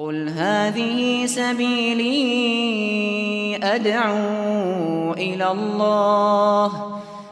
قل هذه سبيلي أدعو إلى الله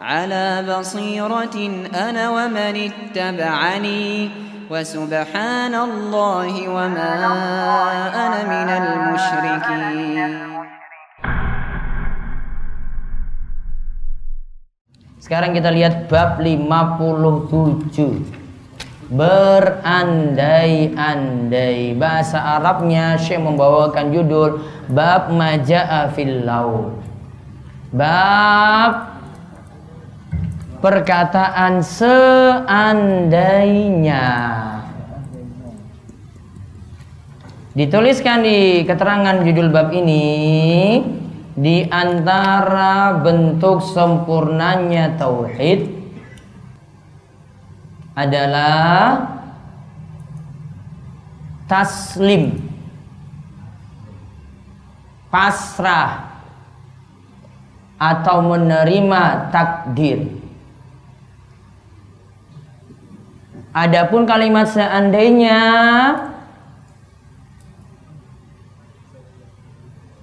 على بصيرة أنا ومن اتبعني وسبحان الله وما أنا من المشركين. Sekarang kita lihat bab 57 berandai-andai. Bahasa Arabnya Syekh membawakan judul bab maja'a fil laut bab perkataan seandainya. Dituliskan di keterangan judul bab ini di antara bentuk sempurnanya tauhid adalah taslim. Pasrah. Atau menerima takdir. Adapun kalimat seandainya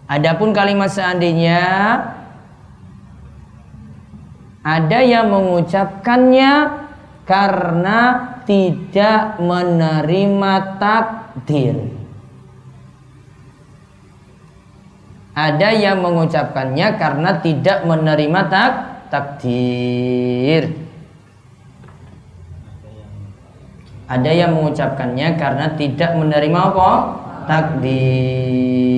Adapun kalimat seandainya ada yang mengucapkannya karena tidak menerima takdir. Ada yang mengucapkannya karena tidak menerima tak takdir. Ada yang mengucapkannya karena tidak menerima apa? Takdir.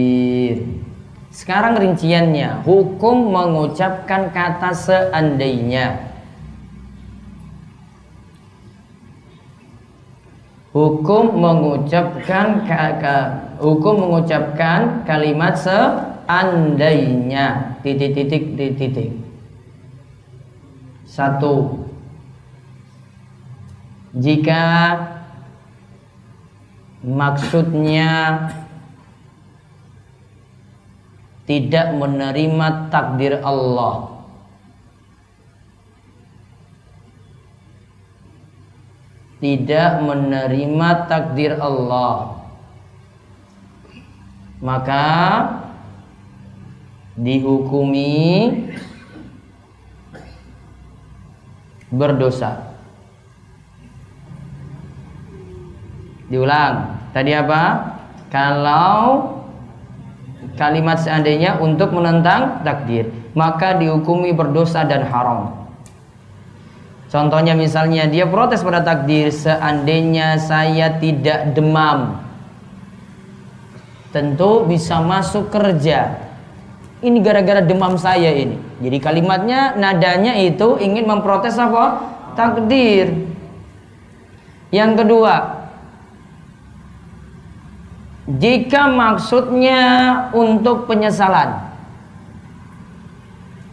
Sekarang rinciannya, hukum mengucapkan kata seandainya. Hukum mengucapkan hukum mengucapkan kalimat seandainya. Titik-titik titik. Satu. Jika maksudnya tidak menerima takdir Allah tidak menerima takdir Allah. Maka dihukumi berdosa. Diulang. Tadi apa? Kalau kalimat seandainya untuk menentang takdir maka dihukumi berdosa dan haram Contohnya misalnya dia protes pada takdir seandainya saya tidak demam. Tentu bisa masuk kerja. Ini gara-gara demam saya ini. Jadi kalimatnya nadanya itu ingin memprotes apa? Takdir. Yang kedua, jika maksudnya untuk penyesalan.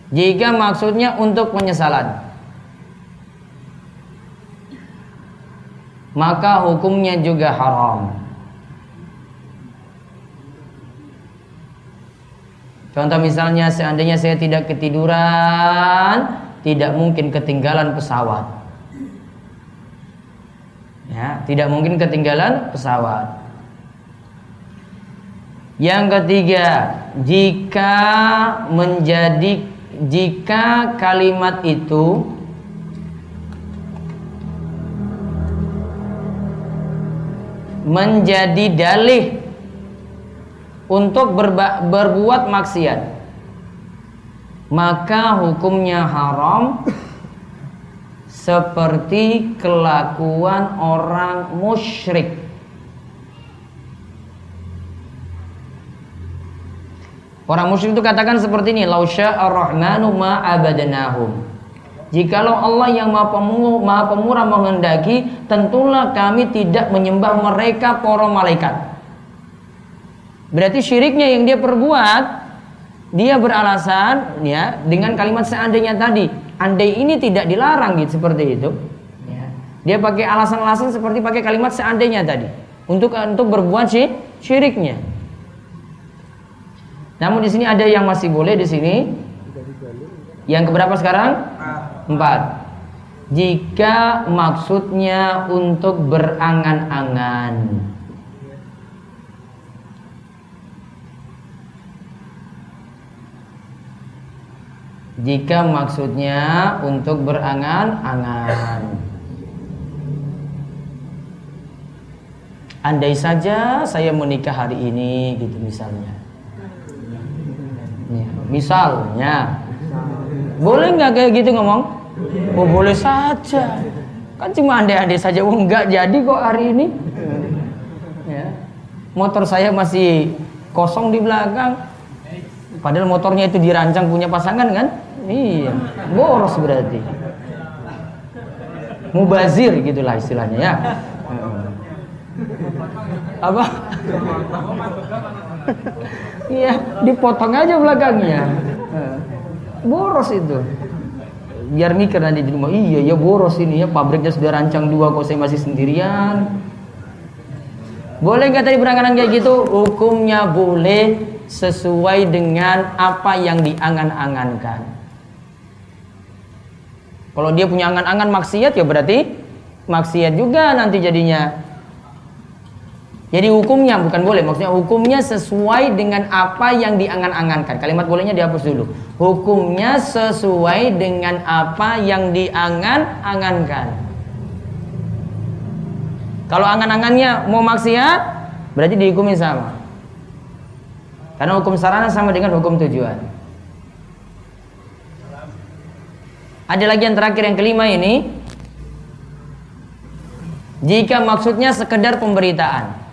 Jika maksudnya untuk penyesalan. Maka hukumnya juga haram. Contoh misalnya seandainya saya tidak ketiduran, tidak mungkin ketinggalan pesawat. Ya, tidak mungkin ketinggalan pesawat. Yang ketiga, jika menjadi jika kalimat itu menjadi dalih untuk berba, berbuat maksiat maka hukumnya haram seperti kelakuan orang musyrik Orang musyrik itu katakan seperti ini, lausya ar-rahmanu ma abadanahum. Jikalau Allah yang maha pemurah, maha pemurah menghendaki, tentulah kami tidak menyembah mereka para malaikat. Berarti syiriknya yang dia perbuat, dia beralasan ya dengan kalimat seandainya tadi. Andai ini tidak dilarang gitu seperti itu. Ya. Dia pakai alasan-alasan seperti pakai kalimat seandainya tadi untuk untuk berbuat sih syiriknya. Namun di sini ada yang masih boleh di sini. Yang keberapa sekarang? Empat. Jika maksudnya untuk berangan-angan. Jika maksudnya untuk berangan-angan. andai saja saya menikah hari ini gitu misalnya ya, misalnya boleh nggak kayak gitu ngomong? Oh boleh saja. Kan cuma andai-andai saja. Oh nggak jadi kok hari ini. Ya. Motor saya masih kosong di belakang. Padahal motornya itu dirancang punya pasangan kan? Iya. Boros berarti. Mubazir gitulah istilahnya ya apa iya dipotong aja belakangnya boros itu. Biar mikir nanti di rumah iya ya boros ini ya. Pabriknya sudah rancang dua kok saya masih sendirian. Boleh nggak tadi berangan kayak gitu? Hukumnya boleh sesuai dengan apa yang diangan-angankan. Kalau dia punya angan-angan maksiat ya berarti maksiat juga nanti jadinya jadi hukumnya bukan boleh, maksudnya hukumnya sesuai dengan apa yang diangan-angankan. Kalimat bolehnya dihapus dulu. Hukumnya sesuai dengan apa yang diangan-angankan. Kalau angan-angannya mau maksiat, berarti dihukumi sama. Karena hukum sarana sama dengan hukum tujuan. Ada lagi yang terakhir yang kelima ini. Jika maksudnya sekedar pemberitaan.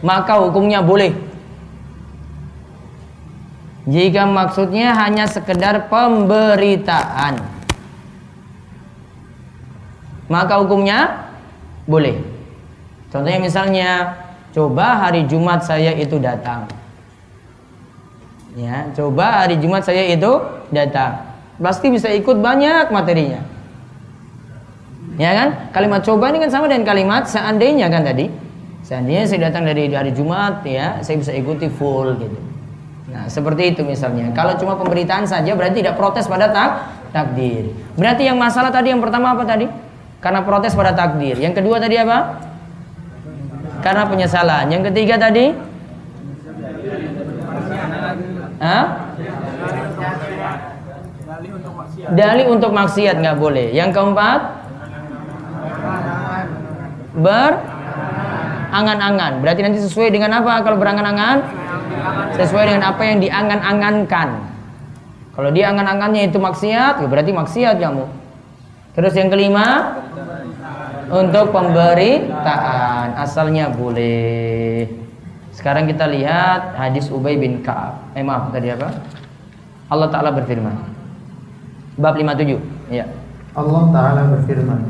Maka hukumnya boleh. Jika maksudnya hanya sekedar pemberitaan, maka hukumnya boleh. Contohnya misalnya, coba hari Jumat saya itu datang. Ya, coba hari Jumat saya itu datang. Pasti bisa ikut banyak materinya. Ya kan? Kalimat coba ini kan sama dengan kalimat seandainya kan tadi. Seandainya saya datang dari hari Jumat ya, saya bisa ikuti full gitu. Nah, seperti itu misalnya. Kalau cuma pemberitaan saja berarti tidak protes pada tak takdir. Berarti yang masalah tadi yang pertama apa tadi? Karena protes pada takdir. Yang kedua tadi apa? Karena penyesalan. Yang ketiga tadi? Hah? Dalih untuk maksiat nggak boleh. Yang keempat? Ber angan-angan. Berarti nanti sesuai dengan apa kalau berangan-angan? Sesuai dengan apa yang diangan-angankan. Kalau dia angan-angannya itu maksiat, ya berarti maksiat kamu. Terus yang kelima, untuk pemberitaan asalnya boleh. Sekarang kita lihat hadis Ubay bin Ka'ab. Eh maaf tadi apa? Allah Ta'ala berfirman. Bab 57. Ya. Allah Ta'ala berfirman.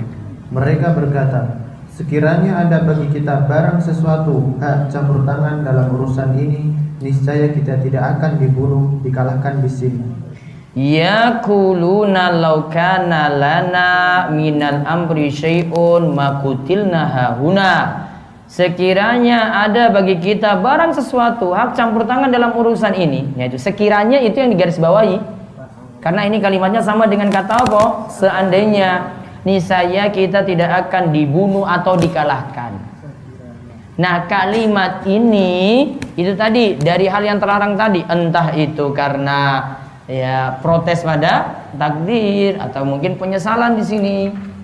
Mereka berkata, Sekiranya ada bagi kita barang sesuatu hak campur tangan dalam urusan ini, niscaya kita tidak akan dibunuh, dikalahkan di sini. Yaquluna law kana lana minal amri syai'un makutilna hahuna. Sekiranya ada bagi kita barang sesuatu hak campur tangan dalam urusan ini, yaitu sekiranya itu yang digarisbawahi. Karena ini kalimatnya sama dengan kata apa? Seandainya niscaya kita tidak akan dibunuh atau dikalahkan. Nah, kalimat ini itu tadi dari hal yang terlarang tadi, entah itu karena ya protes pada takdir atau mungkin penyesalan di sini.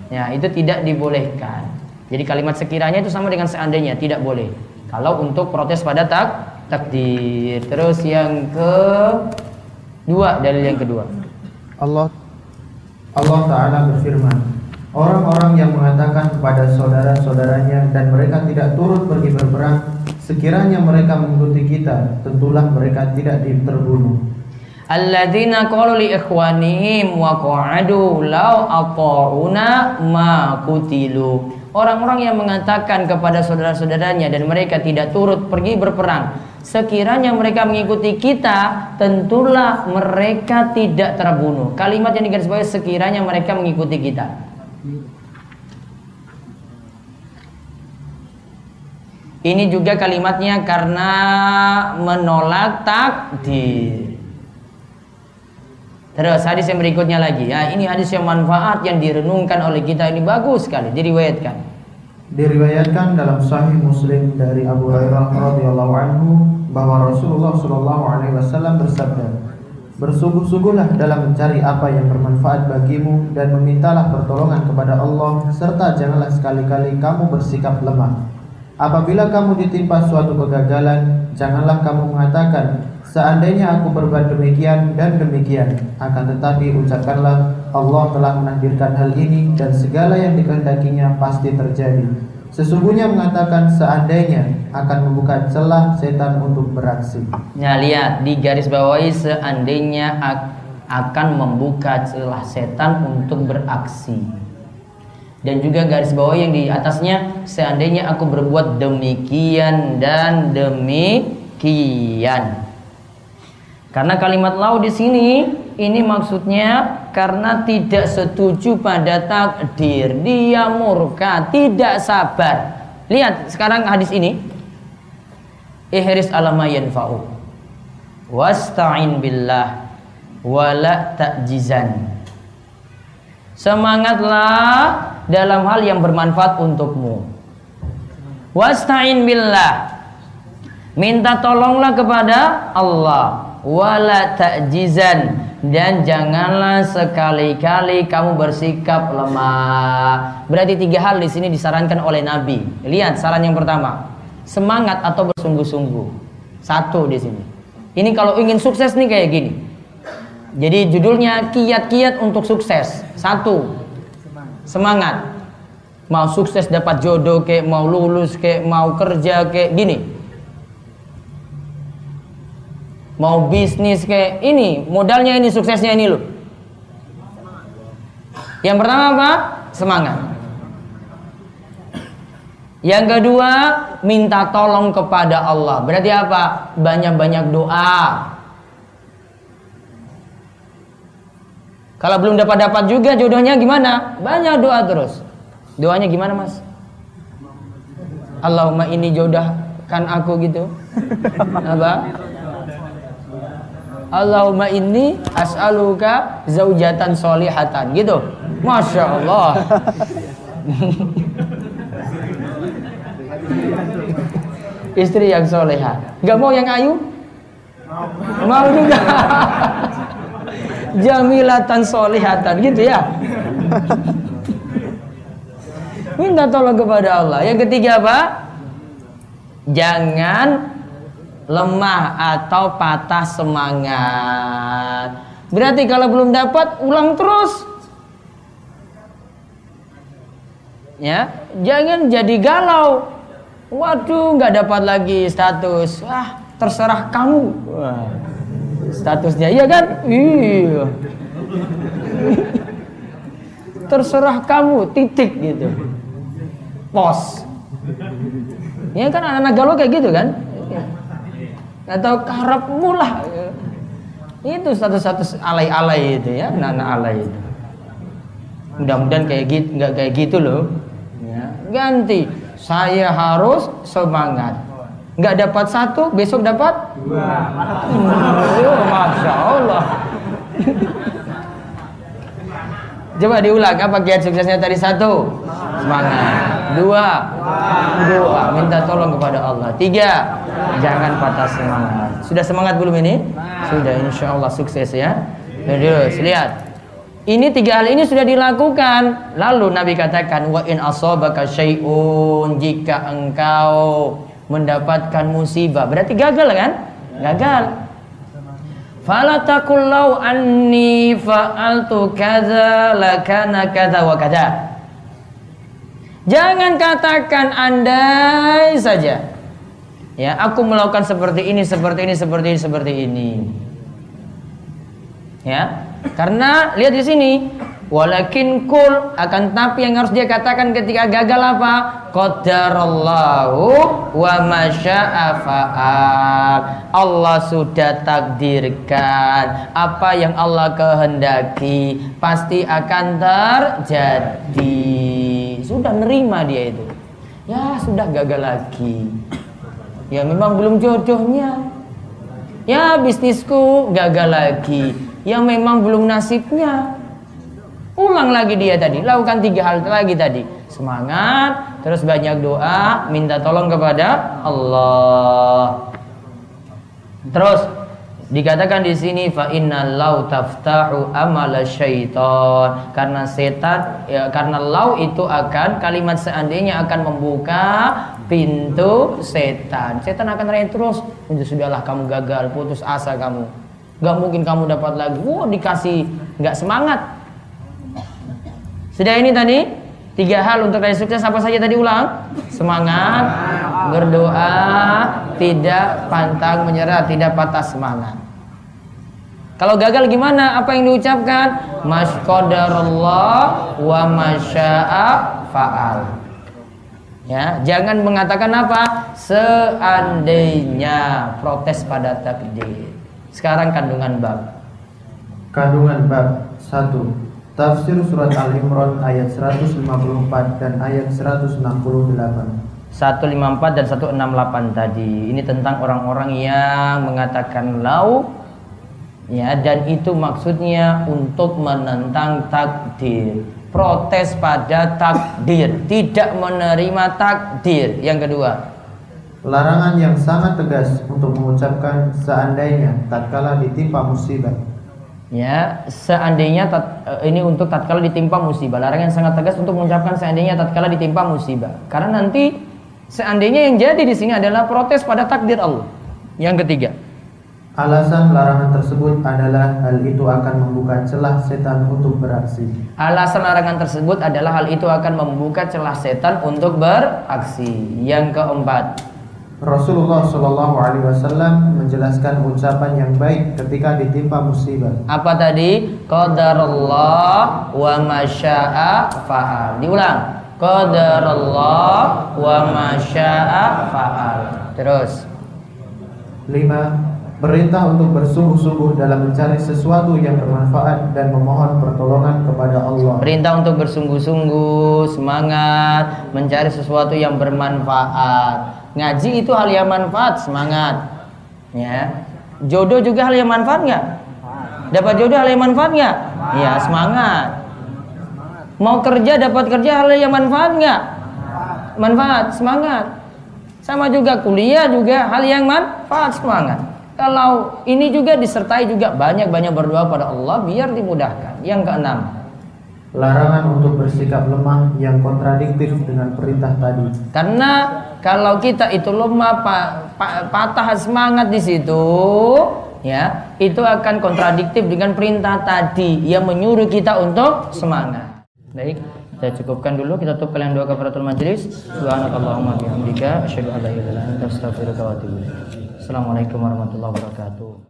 Ya, itu tidak dibolehkan. Jadi kalimat sekiranya itu sama dengan seandainya, tidak boleh. Kalau untuk protes pada tak takdir. Terus yang ke dua dalil yang kedua. Allah Allah taala berfirman Orang-orang yang mengatakan kepada saudara-saudaranya dan mereka tidak turut pergi berperang, sekiranya mereka mengikuti kita, tentulah mereka tidak terbunuh. Alladzina qalu li ikhwanihim wa qa'adu law aqauna ma kutilu. Orang-orang yang mengatakan kepada saudara-saudaranya dan mereka tidak turut pergi berperang, sekiranya mereka mengikuti kita, tentulah mereka tidak terbunuh. Kalimat yang digarisbawahi sekiranya mereka mengikuti kita. Ini juga kalimatnya karena menolak takdir. Terus hadis yang berikutnya lagi ya, ini hadis yang manfaat yang direnungkan oleh kita ini bagus sekali, diriwayatkan. Diriwayatkan dalam Sahih Muslim dari Abu Hurairah radhiyallahu anhu bahwa Rasulullah Shallallahu Alaihi Wasallam bersabda, Bersungguh-sungguhlah dalam mencari apa yang bermanfaat bagimu dan memintalah pertolongan kepada Allah serta janganlah sekali-kali kamu bersikap lemah. Apabila kamu ditimpa suatu kegagalan, janganlah kamu mengatakan, seandainya aku berbuat demikian dan demikian. Akan tetapi ucapkanlah, Allah telah menakdirkan hal ini dan segala yang dikehendakinya pasti terjadi. Sesungguhnya mengatakan seandainya akan membuka celah setan untuk beraksi. Nah lihat di garis bawahi seandainya akan membuka celah setan untuk beraksi dan juga garis bawah yang di atasnya seandainya aku berbuat demikian dan demikian karena kalimat lau di sini ini maksudnya karena tidak setuju pada takdir dia murka tidak sabar lihat sekarang hadis ini ihris alama yanfa'u wasta'in billah wala ta'jizan semangatlah dalam hal yang bermanfaat untukmu. Wasta'in billah. Minta tolonglah kepada Allah. Wala ta'jizan dan janganlah sekali-kali kamu bersikap lemah. Berarti tiga hal di sini disarankan oleh Nabi. Lihat saran yang pertama, semangat atau bersungguh-sungguh. Satu di sini. Ini kalau ingin sukses nih kayak gini. Jadi judulnya kiat-kiat untuk sukses. Satu, semangat mau sukses dapat jodoh kayak mau lulus kayak mau kerja kayak gini mau bisnis kayak ini modalnya ini suksesnya ini loh yang pertama apa semangat yang kedua minta tolong kepada Allah berarti apa banyak-banyak doa Kalau belum dapat dapat juga jodohnya gimana? Banyak doa terus. Doanya gimana mas? Allahumma ini jodohkan aku gitu. Apa? Allahumma ini as'aluka zaujatan solihatan gitu. Masya Allah. Istri yang soleha. Gak mau yang ayu? Mau juga jamilatan solihatan gitu ya minta tolong kepada Allah yang ketiga apa jangan lemah atau patah semangat. Berarti kalau belum dapat ulang terus. Ya jangan jadi galau. Waduh nggak dapat lagi status. Wah terserah kamu. Wah statusnya iya kan? Iya. Terserah kamu titik gitu. Pos. Ya kan anak-anak galau kayak gitu kan atau karepmu lah. Itu status-status alay-alay itu ya anak-anak alay itu. Mudah-mudahan kayak gitu nggak kayak gitu loh. Ya, ganti. Saya harus semangat. Nggak dapat satu besok dapat? Dua. Oh, masya Allah. Coba diulang apa kiat suksesnya tadi? Satu. Semangat dua. Doa minta tolong kepada Allah. Tiga. Jangan patah semangat. Sudah semangat belum ini? Sudah insya Allah sukses ya. Terus lihat. Ini tiga hal ini sudah dilakukan. Lalu Nabi katakan wa in asobaka syai'un jika engkau mendapatkan musibah. Berarti gagal kan? Gagal. Fala taqul anni fa'altu kadza lakana kadza wa kadza. Jangan katakan andai saja. Ya, aku melakukan seperti ini, seperti ini, seperti ini, seperti ini. Ya. Karena lihat di sini, Walakin kul akan tapi yang harus dia katakan ketika gagal apa? Qadarallahu wa masya'a. Allah sudah takdirkan apa yang Allah kehendaki pasti akan terjadi. Sudah nerima dia itu. Ya sudah gagal lagi. Ya memang belum jodohnya. Ya bisnisku gagal lagi. Ya memang belum nasibnya Ulang lagi dia tadi, lakukan tiga hal lagi tadi. Semangat, terus banyak doa, minta tolong kepada Allah. Terus dikatakan di sini fa inna lau taftahu amala syaitan karena setan ya, karena lau itu akan kalimat seandainya akan membuka pintu setan. Setan akan raih terus, "Ya sudahlah kamu gagal, putus asa kamu. Gak mungkin kamu dapat lagi. Wah, dikasih nggak semangat. Sudah ini tadi tiga hal untuk raih sukses apa saja tadi ulang? Semangat, berdoa, tidak pantang menyerah, tidak patah semangat. Kalau gagal gimana? Apa yang diucapkan? Masqadarullah wa masya'a fa'al. Ya, jangan mengatakan apa? Seandainya protes pada takdir. Sekarang kandungan bab. Kandungan bab 1. Tafsir surat Al-Imran ayat 154 dan ayat 168. 154 dan 168 tadi. Ini tentang orang-orang yang mengatakan lau ya dan itu maksudnya untuk menentang takdir protes pada takdir tidak menerima takdir yang kedua Larangan yang sangat tegas untuk mengucapkan seandainya tatkala ditimpa musibah. Ya seandainya tat- eh, ini untuk tatkala ditimpa musibah. Larangan yang sangat tegas untuk mengucapkan seandainya tatkala ditimpa musibah. Karena nanti seandainya yang jadi di sini adalah protes pada takdir Allah. Yang ketiga. Alasan larangan tersebut adalah hal itu akan membuka celah setan untuk beraksi. Alasan larangan tersebut adalah hal itu akan membuka celah setan untuk beraksi. Yang keempat, Rasulullah Shallallahu Alaihi Wasallam menjelaskan ucapan yang baik ketika ditimpa musibah. apa tadi? Qadarullah wa masya'a fa'al. Diulang. Qadarullah wa masya'a fa'al. Terus. 5. Perintah untuk bersungguh-sungguh dalam mencari sesuatu yang bermanfaat dan memohon pertolongan kepada Allah. Perintah untuk bersungguh-sungguh, semangat, mencari sesuatu yang bermanfaat. Ngaji itu hal yang manfaat, semangat. Ya. Jodoh juga hal yang manfaat nggak? Dapat jodoh hal yang manfaat nggak? Iya, semangat. Mau kerja dapat kerja hal yang manfaat nggak? Manfaat, semangat. Sama juga kuliah juga hal yang manfaat, semangat. Kalau ini juga disertai juga banyak-banyak berdoa pada Allah biar dimudahkan. Yang keenam, Larangan untuk bersikap lemah yang kontradiktif dengan perintah tadi. Karena kalau kita itu lemah, pa- pa- patah semangat di situ, ya, itu akan kontradiktif dengan perintah tadi yang menyuruh kita untuk semangat. Baik, kita cukupkan dulu. Kita tutup kalian doa kafaratul majelis. Subhanakallahumma bihamdika asyhadu an la ilaha illa anta astaghfiruka wa atubu. Assalamualaikum warahmatullahi wabarakatuh.